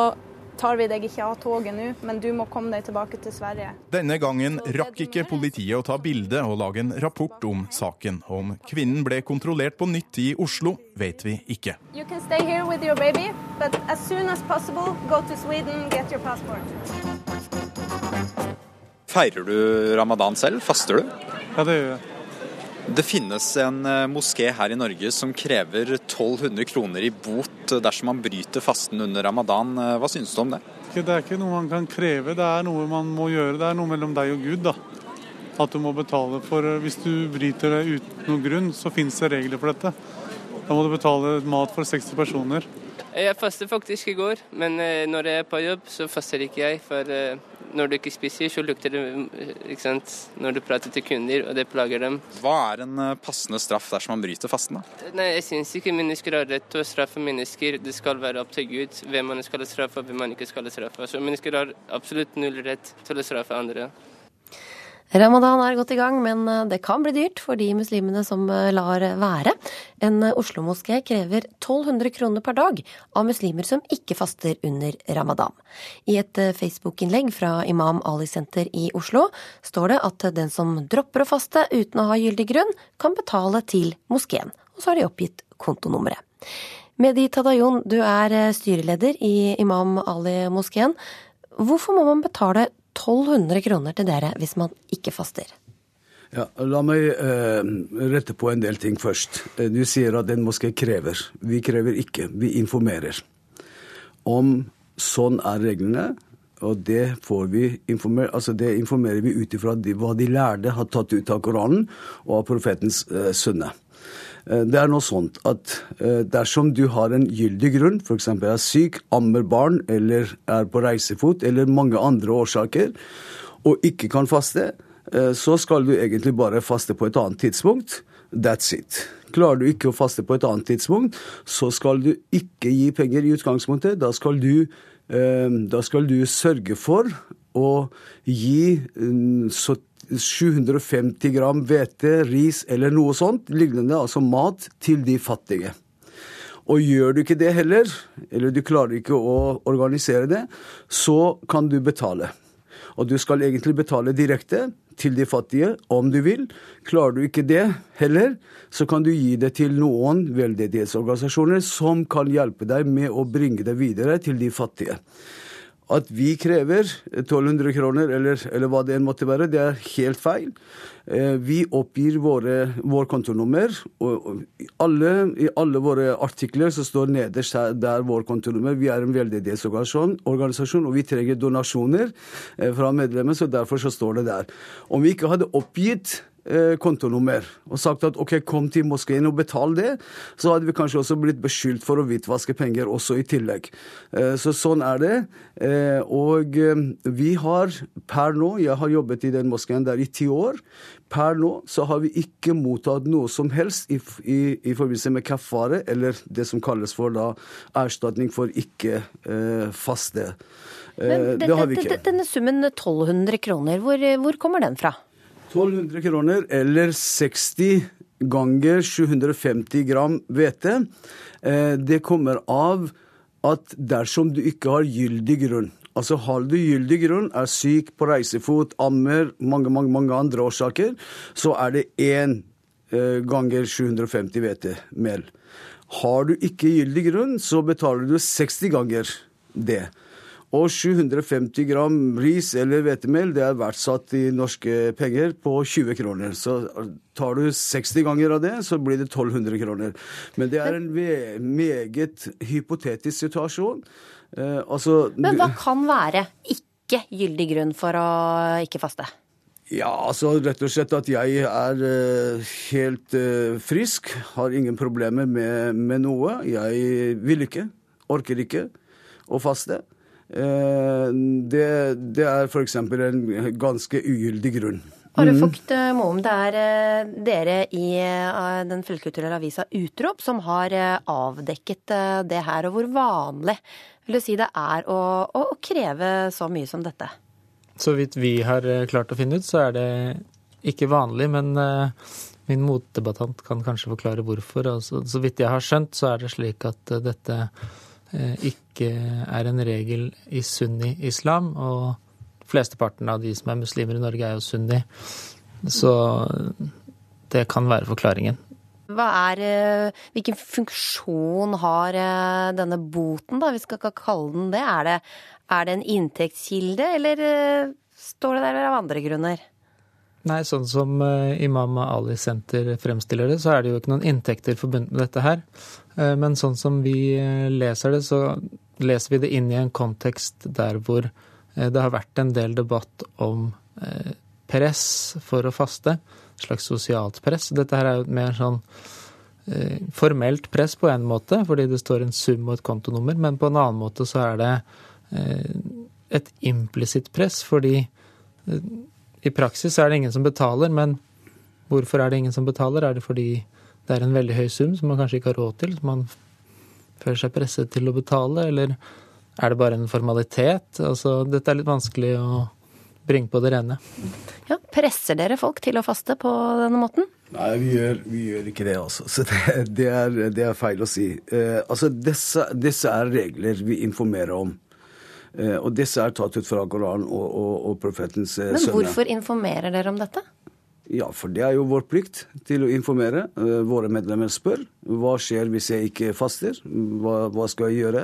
tar vi deg ikke av toget nå, men du må komme deg tilbake til Sverige. Denne gangen rakk ikke politiet å ta bilde og lage en rapport om saken. Om kvinnen ble kontrollert på nytt i Oslo, vet vi ikke. You can stay here with your baby, but as soon as possible, go to Sweden, get your passport. Feirer du ramadan selv? Faster du? Ja, det gjør jeg. Det finnes en eh, moské her i Norge som krever 1200 kroner i bot dersom man bryter fasten under ramadan. Eh, hva synes du om det? Det er ikke noe man kan kreve, det er noe man må gjøre. Det er noe mellom deg og Gud. da. At du må betale for eh, Hvis du bryter det uten noen grunn, så finnes det regler for dette. Da må du betale mat for 60 personer. Jeg fastet faktisk i går, men når jeg er på jobb, så faster ikke jeg. For når du ikke spiser, så lukter det ikke sant? når du prater til kunder, og det plager dem. Hva er en eh, passende straff dersom man bryter fasten? da? Nei, Jeg syns ikke mennesker har rett til å straffe mennesker. Det skal være opp til Gud hvem man skal straffe og hvem man ikke skal straffe. Så mennesker har absolutt null rett til å straffe andre. Ramadan er godt i gang, men eh, det kan bli dyrt for de muslimene som eh, lar være. En eh, Oslo-moské krever 1200 kroner per dag av muslimer som ikke faster under ramadan. I et Facebook-innlegg fra Imam Ali Senter i Oslo står det at den som dropper å faste uten å ha gyldig grunn, kan betale til moskeen. Og så har de oppgitt kontonummeret. Mehdi Tadayon, du er styreleder i Imam Ali-moskeen. Hvorfor må man betale 1200 kroner til dere hvis man ikke faster. Ja, La meg eh, rette på en del ting først. Eh, du sier at en moské krever. Vi krever ikke, vi informerer. Om sånn er reglene, og det får vi informer, altså det informerer vi ut ifra hva de lærde har tatt ut av Koranen og av profetens eh, sunne. Eh, det er noe sånt at eh, dersom du har en gyldig grunn, f.eks. er syk, ammer barn eller er på reisefot eller mange andre årsaker, og ikke kan faste, eh, så skal du egentlig bare faste på et annet tidspunkt. That's it. Klarer du ikke å faste på et annet tidspunkt, så skal du ikke gi penger i utgangspunktet. Da skal du, da skal du sørge for å gi mm, så 750 gram hvete, ris eller noe sånt lignende, altså mat, til de fattige. Og gjør du ikke det heller, eller du klarer ikke å organisere det, så kan du betale. Og du skal egentlig betale direkte til de fattige om du vil. Klarer du ikke det heller, så kan du gi det til noen veldedighetsorganisasjoner som kan hjelpe deg med å bringe det videre til de fattige. At vi krever 1200 kroner, eller, eller hva det enn måtte være, det er helt feil. Eh, vi oppgir våre, vår kontonummer. og alle, I alle våre artikler så står nederst der vår kontonummer. Vi er en veldedighetsorganisasjon, og vi trenger donasjoner eh, fra medlemmer, så derfor så står det der. Om vi ikke hadde oppgitt kontonummer og sagt at ok, kom til moskeen og betal det, så hadde vi kanskje også blitt beskyldt for å hvitvaske penger også i tillegg. Eh, så sånn er det. Eh, og vi har per nå, jeg har jobbet i den moskeen der i ti år, per nå så har vi ikke mottatt noe som helst i, i, i forbindelse med kafare, eller det som kalles for da erstatning for ikke eh. Eh, det har vi ikke. Denne summen 1200 kroner, hvor, hvor kommer den fra? 1200 kroner eller 60 ganger 750 gram hvete. Eh, det kommer av at dersom du ikke har gyldig grunn, Altså Har du gyldig grunn, er syk på reisefot, ammer, mange mange, mange andre årsaker, så er det én eh, ganger 750 hvetemel. Har du ikke gyldig grunn, så betaler du 60 ganger det. Og 750 gram ris eller hvetemel det er verdsatt i norske penger på 20 kroner. Så tar du 60 ganger av det, så blir det 1200 kroner. Men det er en meget hypotetisk situasjon. Eh, altså, Men hva kan være ikke gyldig grunn for å ikke faste? Ja, altså rett og slett at jeg er uh, helt uh, frisk, har ingen problemer med, med noe. Jeg vil ikke, orker ikke å faste. Eh, det, det er f.eks. en ganske ugyldig grunn. Are. Vogt eh, Moum, det er eh, dere i eh, den flerkulturelle avisa Utrop som har avdekket det her, og hvor vanlig vil du si det er å, å, å kreve så mye som dette? Så vidt vi har klart å finne ut, så er det ikke vanlig, men min motdebattant kan kanskje forklare hvorfor. Altså, så vidt jeg har skjønt, så er det slik at dette ikke er en regel i sunni-islam, og flesteparten av de som er muslimer i Norge, er jo sunni. Så det kan være forklaringen. Hva er, eh, hvilken funksjon har eh, denne boten, da? Vi skal ikke kalle den det. Er det, er det en inntektskilde, eller eh, står det der av andre grunner? Nei, sånn som eh, Imam Ali Senter fremstiller det, så er det jo ikke noen inntekter forbundet med dette her. Eh, Men sånn som vi eh, leser det, så leser vi det inn i en kontekst der hvor det har vært en del debatt om press for å faste. Et slags sosialt press. Dette her er jo mer sånn formelt press på en måte, fordi det står en sum og et kontonummer, men på en annen måte så er det et implisitt press, fordi i praksis er det ingen som betaler, men hvorfor er det ingen som betaler? Er det fordi det er en veldig høy sum som man kanskje ikke har råd til, som man føler seg presset til å betale, eller er det bare en formalitet? Altså, dette er litt vanskelig å bringe på det rene. Ja, presser dere folk til å faste på denne måten? Nei, vi gjør, vi gjør ikke det, altså. Så det, det, er, det er feil å si. Eh, altså, disse, disse er regler vi informerer om. Eh, og disse er tatt ut fra Koranen og, og, og profetens sønner. Men hvorfor informerer dere om dette? Ja, for det er jo vår plikt til å informere. Eh, Våre medlemmer spør hva skjer hvis jeg ikke faster. Hva, hva skal jeg gjøre?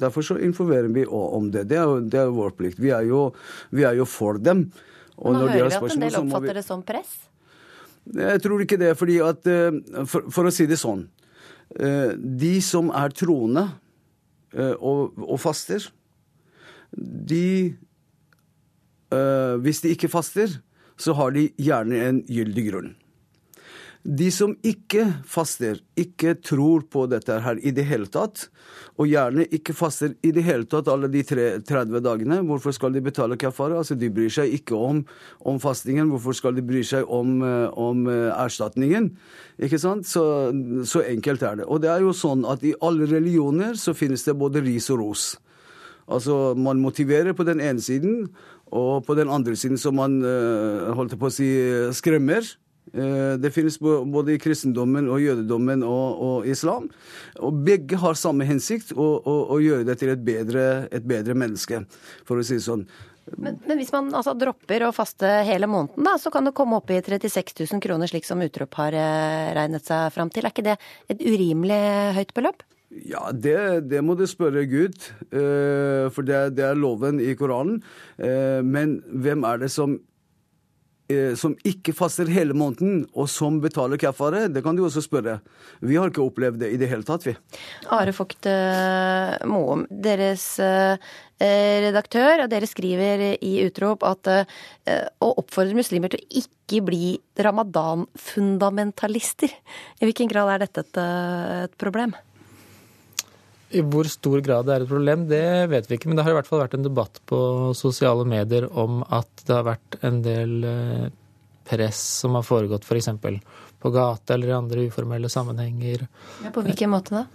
Derfor så informerer vi om det. Det er det er vår plikt. Vi er jo, vi er jo for dem. Og Nå når de hører har vi at en del oppfatter vi det som press. Jeg tror ikke det, fordi at eh, For, for å si det sånn eh, De som er troende eh, og, og faster, de øh, Hvis de ikke faster, så har de gjerne en gyldig grunn. De som ikke faster, ikke tror på dette her i det hele tatt, og gjerne ikke faster i det hele tatt alle de tre, 30 dagene, hvorfor skal de betale kafara? Altså, de bryr seg ikke om, om fastingen, hvorfor skal de bry seg om, eh, om eh, erstatningen? Ikke sant? Så, så enkelt er det. Og det er jo sånn at i alle religioner så finnes det både ris og ros. Altså, man motiverer på den ene siden, og på den andre siden som man, eh, holdt på å si, skremmer. Eh, Det finnes både i kristendommen og jødedommen og, og islam. Og begge har samme hensikt, å, å, å gjøre det til et bedre, et bedre menneske, for å si det sånn. Men, men hvis man altså dropper å faste hele måneden, da, så kan det komme opp i 36 000 kroner, slik som Utrop har eh, regnet seg fram til. Er ikke det et urimelig høyt beløp? Ja, det, det må du spørre Gud, eh, for det, det er loven i Koranen. Eh, Men hvem er det som, eh, som ikke faster hele måneden, og som betaler kafare? Det kan du også spørre. Vi har ikke opplevd det i det hele tatt, vi. Are Vogt Moum, deres redaktør, og dere skriver i Utrop at å oppfordre muslimer til å ikke bli ramadan-fundamentalister. I hvilken grad er dette et, et problem? I hvor stor grad det er et problem, det vet vi ikke. Men det har i hvert fall vært en debatt på sosiale medier om at det har vært en del eh, press som har foregått f.eks. på gata eller i andre uformelle sammenhenger. Ja, på hvilken måte da?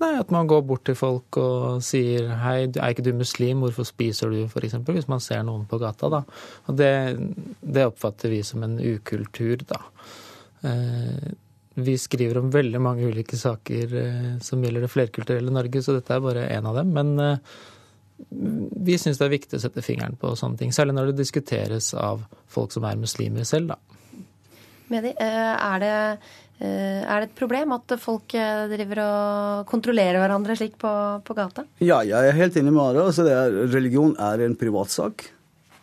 Nei, At man går bort til folk og sier 'hei, er ikke du muslim, hvorfor spiser du', f.eks. Hvis man ser noen på gata. da. Og det, det oppfatter vi som en ukultur, da. Eh, vi skriver om veldig mange ulike saker eh, som gjelder det flerkulturelle Norge, så dette er bare én av dem. Men eh, vi syns det er viktig å sette fingeren på sånne ting. Særlig når det diskuteres av folk som er muslimer selv, da. Medi, eh, er det, er det et problem at folk driver og kontrollerer hverandre slik på, på gata? Ja, jeg er helt enig med Ara. Altså, det religion er en privatsak.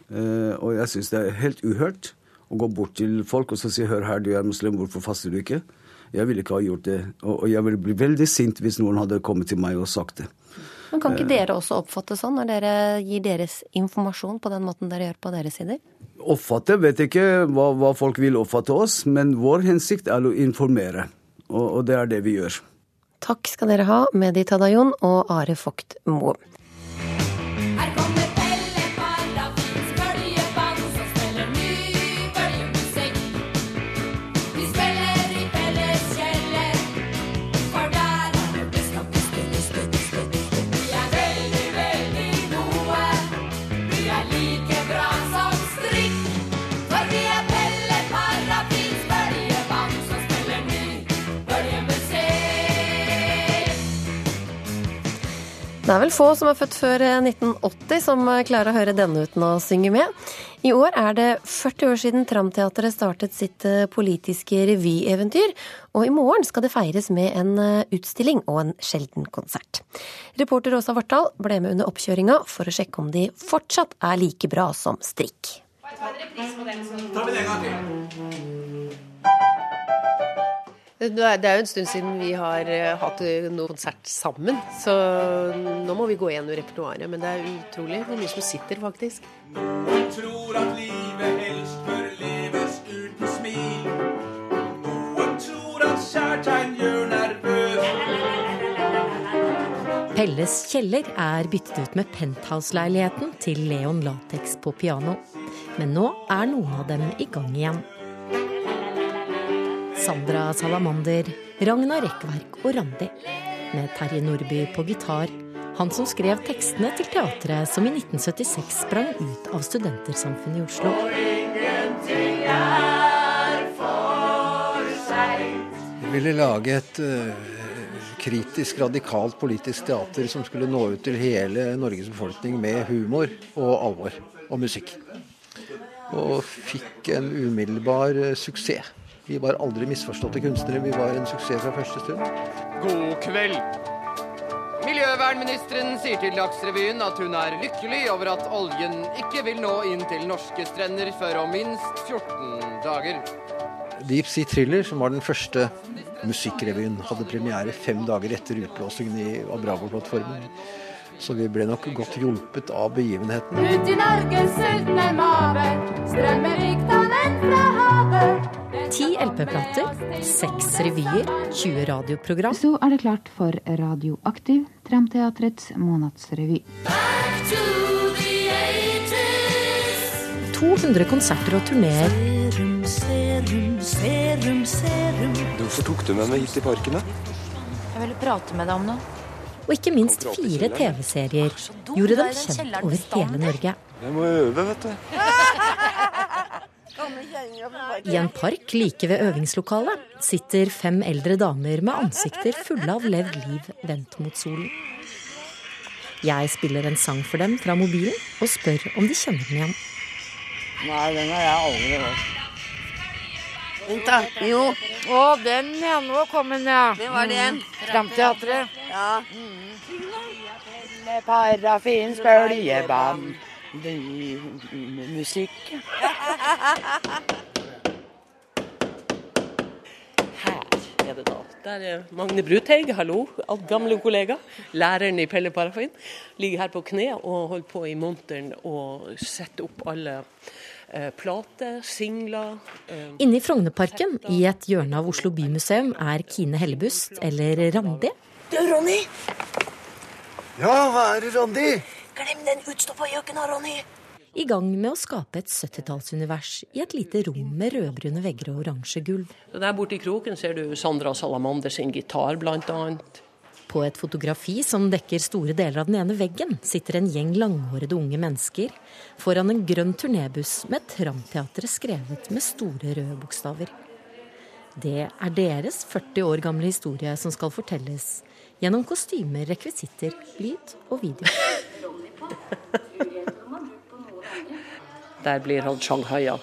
Og jeg syns det er helt uhørt å gå bort til folk og så si 'hør her, du er muslim, hvorfor faster du ikke'? Jeg ville ikke ha gjort det. Og jeg ville bli veldig sint hvis noen hadde kommet til meg og sagt det. Men Kan ikke dere også oppfatte sånn når dere gir deres informasjon på den måten dere gjør på deres sider? Oppfatte vet ikke hva, hva folk vil oppfatte oss, men vår hensikt er å informere. Og, og det er det vi gjør. Takk skal dere ha, Medi Tadayon og Are Vogt Moe. Det er vel få som er født før 1980 eh, som eh, klarer å høre denne uten å synge med. I år er det 40 år siden Tramteatret startet sitt eh, politiske revyeventyr, og i morgen skal det feires med en utstilling og en sjelden konsert. Reporter Åsa Vartdal ble med under oppkjøringa for å sjekke om de fortsatt er like bra som strikk. Ta vi det en gang til. Det er jo en stund siden vi har eh, hatt noen noe konsert sammen, så nå må vi gå gjennom repertoaret. Men det er utrolig hvor mye som sitter, faktisk. Noen tror at livet helst bør leves uten smil. Noen tror at kjærtegn gjør nervøs. Pelles kjeller er byttet ut med penthouse-leiligheten til Leon Latex på piano. Men nå er noen av dem i gang igjen. Sandra Salamander, Ragnar Rekkverk og Randi. Med Terje Nordby på gitar, han som skrev tekstene til teatret som i 1976 sprang ut av Studentersamfunnet i Oslo. Vi ville lage et uh, kritisk, radikalt politisk teater som skulle nå ut til hele Norges befolkning med humor og alvor og musikk. Og fikk en umiddelbar uh, suksess. Vi var aldri misforståtte kunstnere, vi var en suksess fra første stund. God kveld. Miljøvernministeren sier til Dagsrevyen at hun er lykkelig over at oljen ikke vil nå inn til norske strender før om minst 14 dager. Deep Sea Thriller, som var den første musikkrevyen, hadde premiere fem dager etter utblåsingen av Bravo-plattformen. Så vi ble nok godt hjulpet av begivenheten. Ut i Norges sultne maver, strømmer rikdommen fra havet. Ti LP-plater, seks revyer, 20 radioprogram. Så er det klart for Radioaktiv, Tramteatrets månedsrevy. 200 konserter og turneer. Hvorfor tok du med meg hit i parken, da? Jeg ville prate med deg om noe. Og ikke minst fire TV-serier gjorde dem kjent over hele Norge. Jeg må øve, vet du. I en park like ved øvingslokalet sitter fem eldre damer med ansikter fulle av levd liv vendt mot solen. Jeg spiller en sang for dem fra mobilen og spør om de kjenner den igjen. Nei, den har jeg aldri hørt. Vent, da. Jo. Å, den ja. Nå kom den, ja. Det var den. Mm. Framteatret. Ja. Mm. Parafins bølgeband musikk. Her er det da. Der er Magne Bruteig, hallo, gamle kollega. Læreren i Pelle Parafin. Ligger her på kne og holder på i monteren og setter opp alle plate, singler. Eh. Inne i Frognerparken, i et hjørne av Oslo bymuseum, er Kine Hellebust, eller Randi. Du, Ronny! Ja, hva er det, Randi? Glem den utstoppa gjøken, Ronny! I gang med å skape et 70-tallsunivers i et lite rom med rødbrune vegger og oransje gulv. Der borte i kroken ser du Sandra Salamander sin gitar, annet. På et fotografi som dekker store deler av den ene veggen, sitter en gjeng langhårede unge mennesker foran en grønn turnébuss med Tramteatret skrevet med store røde bokstaver. Det er deres 40 år gamle historie som skal fortelles gjennom kostymer, rekvisitter, lyd og video. Der blir han shanghaia.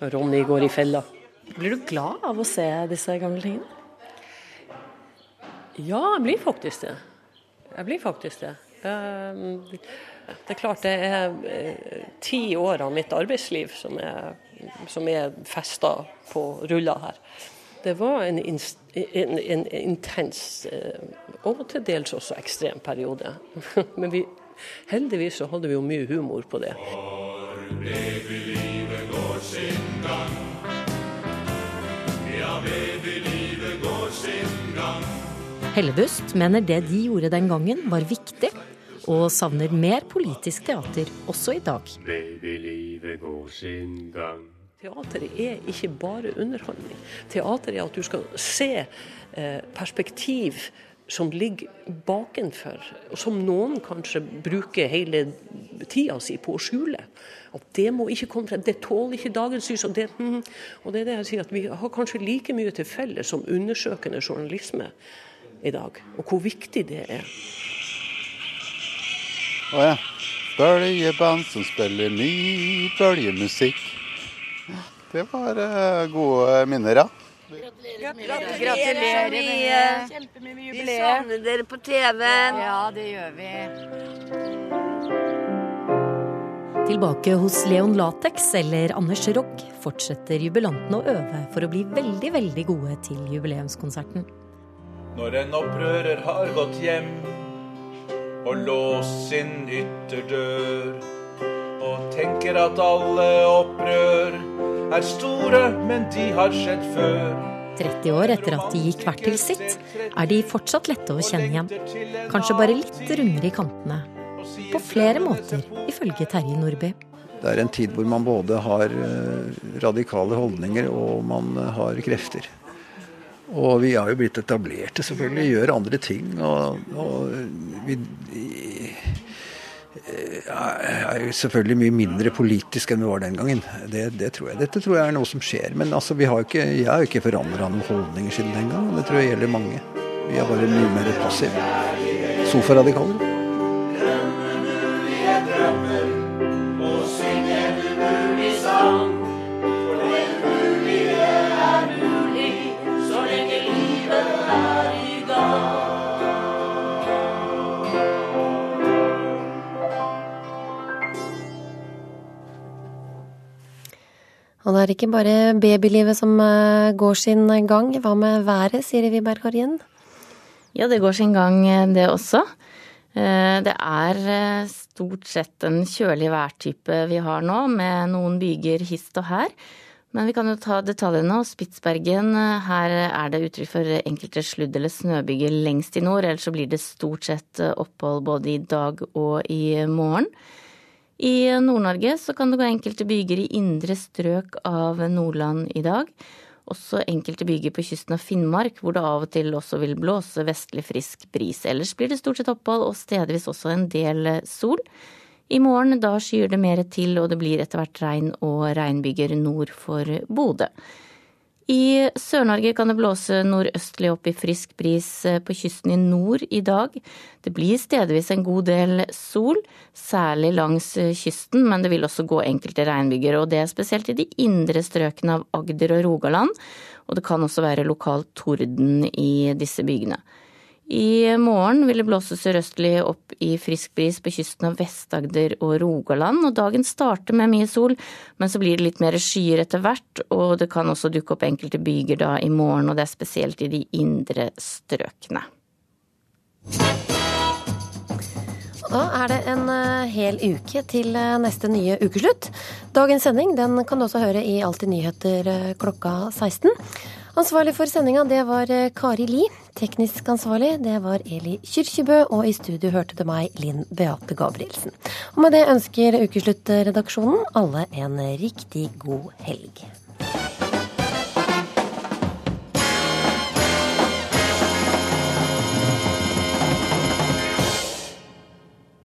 Ronny går i fella. Blir du glad av å se disse gamle tingene? Ja, jeg blir faktisk det. Jeg blir faktisk det. Ehm, Det er klart det er eh, ti år av mitt arbeidsliv som er, som er festa på ruller her. Det var en, en, en intens eh, og til dels også ekstrem periode. Men vi, heldigvis så hadde vi jo mye humor på det. Babylivet går sin gang. Ja, babylivet går sin gang. Hellebust mener det de gjorde den gangen var viktig, og savner mer politisk teater også i dag. Babylivet går sin gang. Teater er ikke bare underholdning. Teater er at du skal se eh, perspektiv som ligger bakenfor, og som noen kanskje bruker hele tida si på å skjule. At det må ikke komme frem. Det tåler ikke dagens lys. Og det, mm, og det er det jeg sier, at vi har kanskje like mye til felles som undersøkende journalisme i dag, og hvor viktig det er. Å ja. Bølgeband som spiller ny bølgemusikk. Det var eh, gode minner, ja. Gratulerer med Kjempemye Vi savner dere på TV-en. Ja, det gjør vi. Tilbake hos Leon Latex eller Anders Rogg fortsetter jubilanten å øve for å bli veldig, veldig gode til jubileumskonserten. Når en opprører har gått hjem og låst sin ytterdør og tenker at alle opprør er store, men de har skjedd før. 30 år etter at de gikk hvert til sitt, er de fortsatt lette å kjenne igjen. Kanskje bare litt rundere i kantene. På flere måter, ifølge Terje Nordby. Det er en tid hvor man både har eh, radikale holdninger og man eh, har krefter. Og vi har jo blitt etablerte, selvfølgelig. Gjør andre ting. Og, og vi er jo selvfølgelig mye mindre politisk enn vi var den gangen. Det, det tror jeg. Dette tror jeg er noe som skjer. Men altså, har ikke, jeg har jo ikke forandra noen holdninger siden den gang. Det tror jeg gjelder mange. Vi er bare mye mer passive. Sofaradikaler. Og det er ikke bare babylivet som eh, går sin gang. Hva med været, Siri Wiberg Harjen? Ja, det går sin gang, eh, det også. Eh, Det er eh, stort sett en kjølig værtype vi har nå, med noen byger hist og her. Men vi kan jo ta detaljene. og Spitsbergen, eh, her er det uttrykk for enkelte sludd- eller snøbyger lengst i nord. Ellers så blir det stort sett eh, opphold både i dag og i morgen. I Nord-Norge så kan det gå enkelte byger i indre strøk av Nordland i dag. Også enkelte byger på kysten av Finnmark, hvor det av og til også vil blåse vestlig frisk bris. Ellers blir det stort sett opphold og stedvis også en del sol. I morgen da skyer det mer til, og det blir etter hvert regn og regnbyger nord for Bodø. I Sør-Norge kan det blåse nordøstlig opp i frisk bris eh, på kysten i nord i dag. Det blir stedvis en god del sol, særlig langs eh, kysten, men det vil også gå enkelte regnbyger, og det er spesielt i de indre strøkene av Agder og Rogaland, og det kan også være lokal torden i disse bygene. I morgen vil det blåse sørøstlig opp i frisk bris på kysten av Vest-Agder og Rogaland, og dagen starter med mye sol, men så blir det litt mer skyer etter hvert, og det kan også dukke opp enkelte byger da i morgen, og det er spesielt i de indre strøkene. Da er det en eh, hel uke til eh, neste nye ukeslutt. Dagens sending den kan du også høre i Alltid nyheter eh, klokka 16. Ansvarlig for sendinga det var eh, Kari Li. Teknisk ansvarlig det var Eli Kyrkjebø. Og i studio hørte det meg, Linn Beate Gabrielsen. Og med det ønsker Ukeslutt-redaksjonen alle en riktig god helg.